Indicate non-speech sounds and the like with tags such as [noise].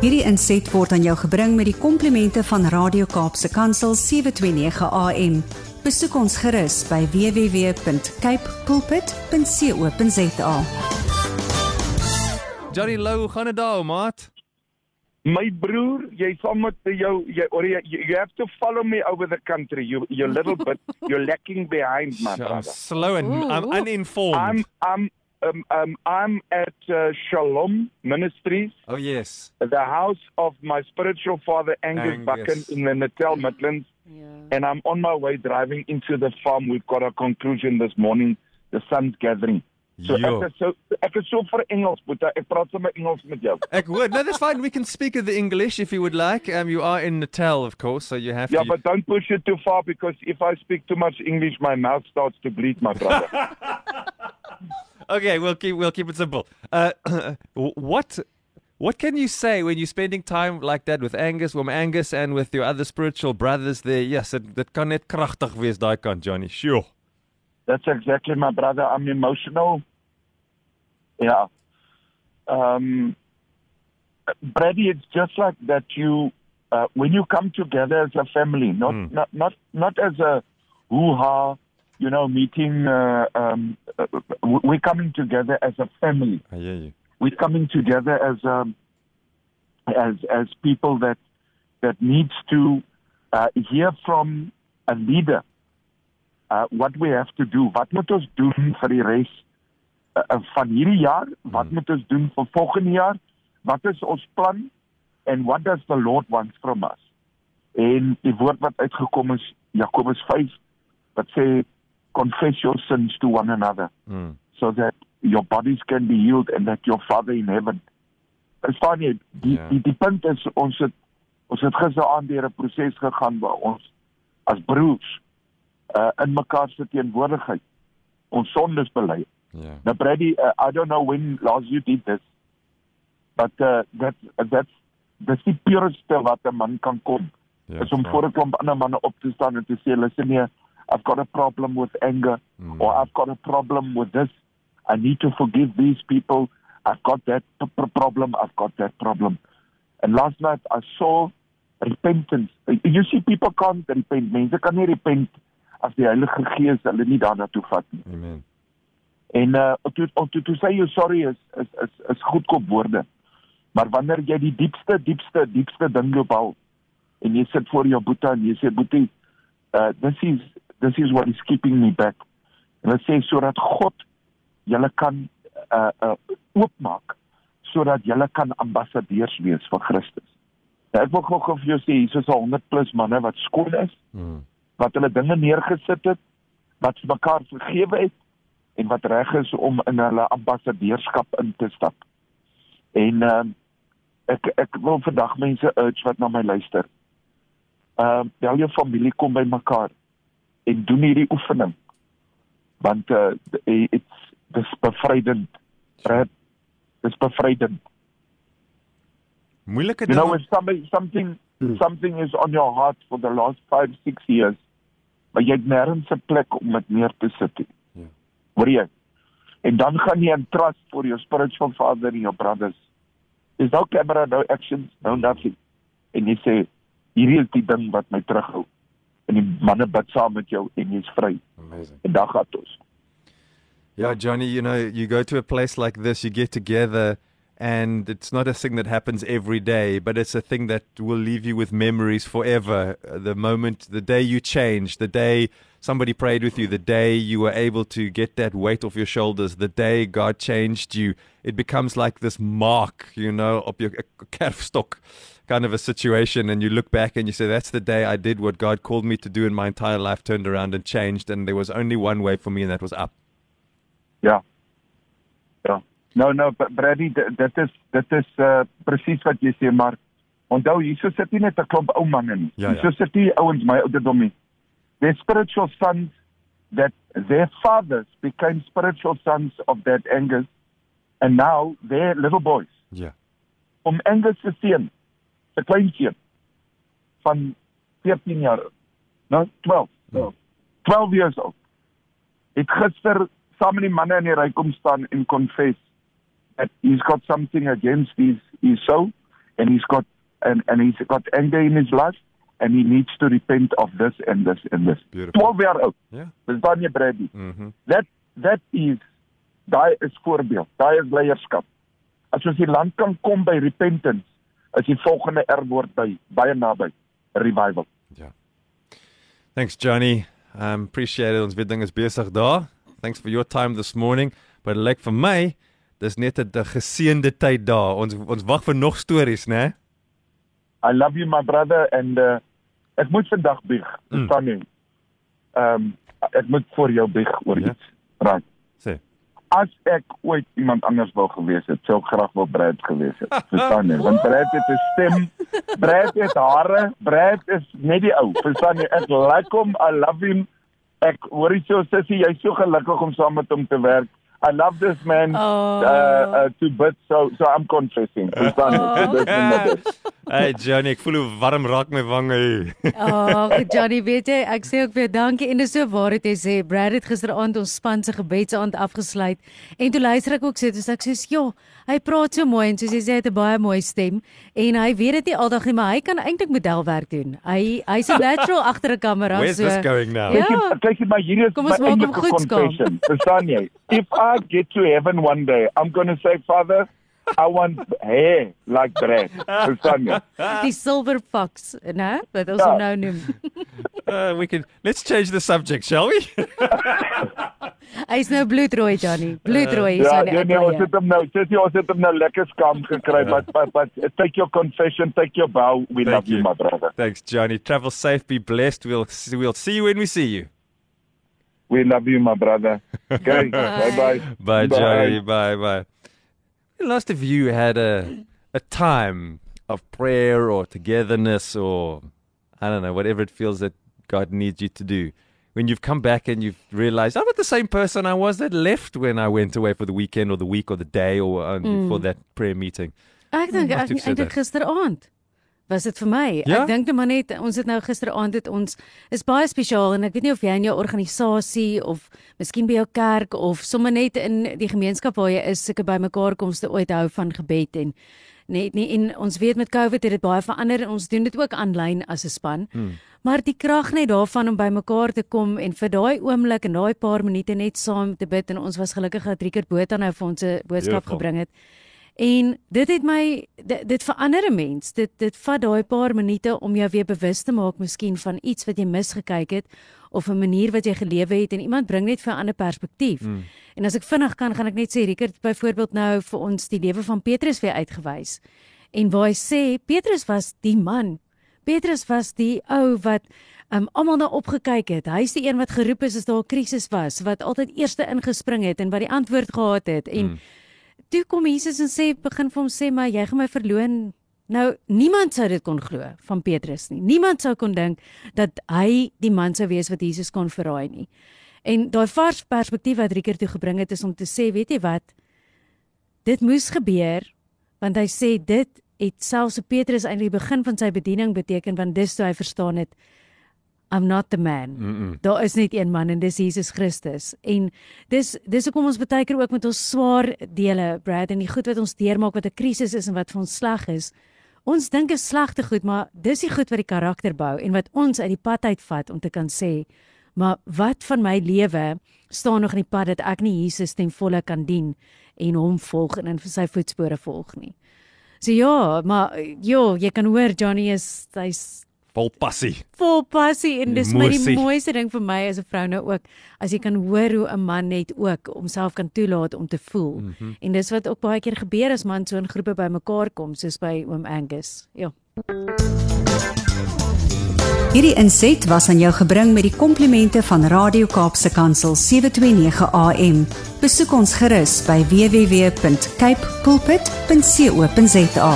Hierdie inset word aan jou gebring met die komplimente van Radio Kaapse Kansel 729 AM. Besoek ons gerus by www.cape pulpit.co.za. Johnny Lou, gaan dit daar, maat? My broer, jy sal met jou jy or you, you have to follow me over the country. You you're a little bit you're lacking behind, my I'm brother. slow and I'm uninformed. I'm I'm um, um I'm at uh, Shalom Ministries, oh yes. the house of my spiritual father Angus, Angus. Buchan in the Natal Midlands, Ja. and I'm on my way driving into the farm. We've got a conclusion this morning. The sun's gathering. So Jo. ek is so ek is so vir Engels, Boeta. Ek praat sommer Engels met jou. Ek would. No, that's fine. We can speak the English if you would like. Um, you are in Natal, of course, so you have Yeah, to. but don't push it too far because if I speak too much English, my mouth starts to bleed, my brother. [laughs] Okay, we'll keep we'll keep it simple. Uh, [clears throat] what what can you say when you're spending time like that with Angus, with Angus, and with your other spiritual brothers there? Yes, dit kan net kragtig wees daai kant, Johnny. Sure. That's exactly my brother. I'm emotional. Yeah. Um, Brady, it's just like that. You uh, when you come together as a family, not Mm. not not not as a hoo ha, you know, meeting. Uh, um, uh, we're coming together as a family. I hear you. we're coming together as um, as as people that that needs to uh, hear from a leader uh, what we have to do. Wat moet ons doen vir die res uh, uh, van hierdie jaar? Wat Hmm. moet ons doen vir volgende jaar? Wat is ons plan? And what does the Lord want from us? En die woord wat uitgekom is Jakobus 5 wat sê confess your sins to one another Mm. so that your bodies can be healed and that your father in heaven verstaan jy die Ja. die die punt is ons het ons het gisteraand deur 'n proses gegaan waar ons as broers uh, in mekaar se teenwoordigheid ons sondes bely Yeah. now Brady uh, I don't know when last you did this but uh, that that's dis die pureste wat 'n man kan kom Yeah. is om voor 'n klomp ander manne op te staan en te sê luister nee I've got a problem with anger Mm. or I've got a problem with this. I need to forgive these people. I've got that p- p- problem. I've got that problem. And last night I saw repentance. You see people can't repent. Mense kan nie repent as die Heilige Gees hulle nie daarna toe vat nie. Amen. en uh toe toe toe sê jy sorry is is is is goedkoop woorde. Maar wanneer jy die diepste diepste diepste ding loop al en jy sit voor jou boetie en jy sê boetie uh this is this is what is keeping me back. En dit sê sodat God julle kan uh uh oopmaak sodat julle kan ambassadeurs wees vir Christus. Nou, ek wil gou-gou vir jou sê hier is al 100 plus manne wat skoon is Mm. wat hulle dinge neergesit het, wat mekaar vergewe het en wat reg is om in hulle ambassadeurskap in te stap. En ehm ek ek wil vandag mense urge wat na my luister. Ehm uh, bel jou familie kom by mekaar en doen hierdie oefening. Want uh it's dis bevrydend. Brad, dis bevrydend. Moeilike You know when somebody something something is on your heart for the last 5 6 years maar jy het nêrens 'n plek om dit neer te sit nie. Ja. Hoor jy? En dan gaan jy in trust for your spiritual father and your brothers. There's no camera, no actions, no nothing. En jy sê hierdie is die ding wat my terughou. En die manne bid saam met jou en jy's vry. Amazing. En gaan ons. Yeah, Johnny, you know, you go to a place like this, you get together, and it's not a thing that happens every day, but it's a thing that will leave you with memories forever. The moment, the day you changed, the day somebody prayed with you, the day you were able to get that weight off your shoulders, the day God changed you, it becomes like this mark, you know, of your calfstock kind of a situation. And you look back and you say, that's the day I did what God called me to do in my entire life, turned around and changed. And there was only one way for me, and that was up. Ja. Ja. Nou nou Br- Brady d- dit is dit is uh presies wat jy sê maar onthou hierso sit nie net 'n klomp ou manne nie. Ja, ja. Hierso sit nie ouens my ouderdom nie. They're spiritual sons that their fathers became spiritual sons of that Angus and now they're little boys. Yeah. Om Angus se seun, se kleinseun van 14 jaar oud. Nou 12. Ja. 12 years old. Het gister saam met die manne in die ry kom staan en confess that he's got something against his his soul and he's got and and he's got anger in his life and he needs to repent of this and this and this. Beautiful. 12 jaar oud. Ja. Dis dan jy Brady. Mhm. That that is daai is voorbeeld. Daai is leierskap. As ons die land kan kom by repentance, is die volgende erwoord by baie naby revival. Ja. Thanks Johnny. Um appreciate it. Ons weet ding is besig daar. Thanks for your time this morning. But like vir my, dis net 'n geseënde tyd daar. Ons ons wag vir nog stories, né? I love you my brother and uh, ek moet vandag bieg. Mm. Verstaan jy? Ehm um, ek moet vir jou bieg oor Ja. iets. Right. Sê. As ek ooit iemand anders wou gewees het, sou ek graag wou Brad gewees het. Verstaan jy? Want Brad het 'n stem, Brad het hare, Brad is net die ou. Verstaan jy? Ek like hom, I love him. Ek hoor jy so sissie, jy's so gelukkig om saam met hom te werk. I love this man Oh. uh, uh to bits so so I'm confessing. Verstaan jy? So net dit. [laughs] Hey Johnny, ek voel hoe warm raak my wange. Ag, [laughs] oh, Johnny, weet jy, ek sê ook weer dankie en dis so waar dit jy sê. Brad het gisteraand ons span se gebedsaand afgesluit. En toe luister ek ook sê, dis ek sê, "Jo, hy praat so mooi en soos jy sê, hy het 'n baie mooi stem en hy weet dit nie aldag nie, maar hy kan eintlik modelwerk doen. Hy hy's 'n natural [laughs] agter 'n kamera Where's so. this going now? Ja. Kyk jy, maar hier is Kom my ons maak hom goed skaam. confession. Verstaan jy? If I get to heaven one day, I'm going to say, Father, I want hair like Brad. Verstaan jy? Silver fox, né? Wat ons Ja. hom nou noem. Uh, we can let's change the subject, shall we? Hy's nou bloedrooi, Johnny. Bloedrooi is Ja, hy. nee, nee, ons het hom nou, sê jy ons het hom nou lekker skaam gekry, but, but but take your confession, take your bow. We Thank love you, you. my brother. Thanks Johnny. Travel safe, be blessed. We'll we'll see you when we see you. We love you, my brother. Okay, [laughs] bye bye. Bye, Johnny. Bye, bye. Last of you had a a time of prayer or togetherness or I don't know whatever it feels that God needs you to do. When you've come back and you've realized I'm not the same person I was that left when I went away for the weekend or the week or the day or uh, for that prayer meeting. Ek dink ek het jy eintlik dit? gisteraand was dit vir my. Ja? Ek dink net maar net ons het nou gisteraand het ons is baie spesiaal en ek weet nie of jy in jou organisasie of miskien by jou kerk of sommer net in die gemeenskap waar jy is, sulke bymekaarkomste ooit hou van gebed en net nie en ons weet met COVID het dit baie verander en ons doen dit ook aanlyn as 'n span. Hmm. Maar die krag net daarvan om bymekaar te kom en vir daai oomblik en daai paar minute net saam te bid en ons was gelukkig dat Rickert Botha nou vir ons 'n boodskap Beautiful. gebring het. En dit het my dit, dit verander 'n mens. Dit dit vat daai paar minute om jou weer bewus te maak miskien van iets wat jy misgekyk het of 'n manier wat jy gelewe het en iemand bring net vir 'n ander perspektief. Mm. En as ek vinnig kan, gaan ek net sê Rickert het byvoorbeeld nou vir ons die lewe van Petrus weer uitgewys. En waar hy sê Petrus was die man. Petrus was die ou wat um, almal na opgekyk het. Hy's die een wat geroep is as daar 'n krisis was, wat altyd eerste ingespring het en wat die antwoord gehad het. En mm toe kom Jesus en sê begin vir hom sê maar jy gaan my verloon. Nou niemand sou dit kon glo van Petrus nie. Niemand sou kon dink dat hy die man sou wees wat Jesus kon verraai nie. En daai vars perspektief wat Rieker toe gebring het is om te sê, weet jy wat? Dit moes gebeur want hy sê dit het selfs op Petrus eintlik die begin van sy bediening beteken want dis toe hy verstaan het I'm not the man. Mm -mm. Daar is net een man en dis Jesus Christus. En dis dis hoekom ons baie keer ook met ons swaar dele, Brad, en die goed wat ons deurmaak wat 'n krisis is en wat vir ons sleg is. Ons dink is slegte goed, maar dis die goed wat die karakter bou en wat ons uit die pad uitvat om te kan sê, maar wat van my lewe staan nog in die pad dat ek nie Jesus ten volle kan dien en hom volg en in sy voetspore volg nie. So ja, maar ja, jy kan hoor Johnny is hy's Vol passie. vol passie en dis my die mooiste ding vir my as 'n vrou nou ook as jy kan hoor hoe 'n man net ook homself kan toelaat om te voel. Mm -hmm. En dis wat ook baie keer gebeur as man so in groepe bymekaar kom soos by oom Angus. Ja. Hierdie inset was aan jou gebring met die komplimente van Radio Kaapse Kansel 729 AM. Besoek ons gerus by www.cape pulpit.co.za.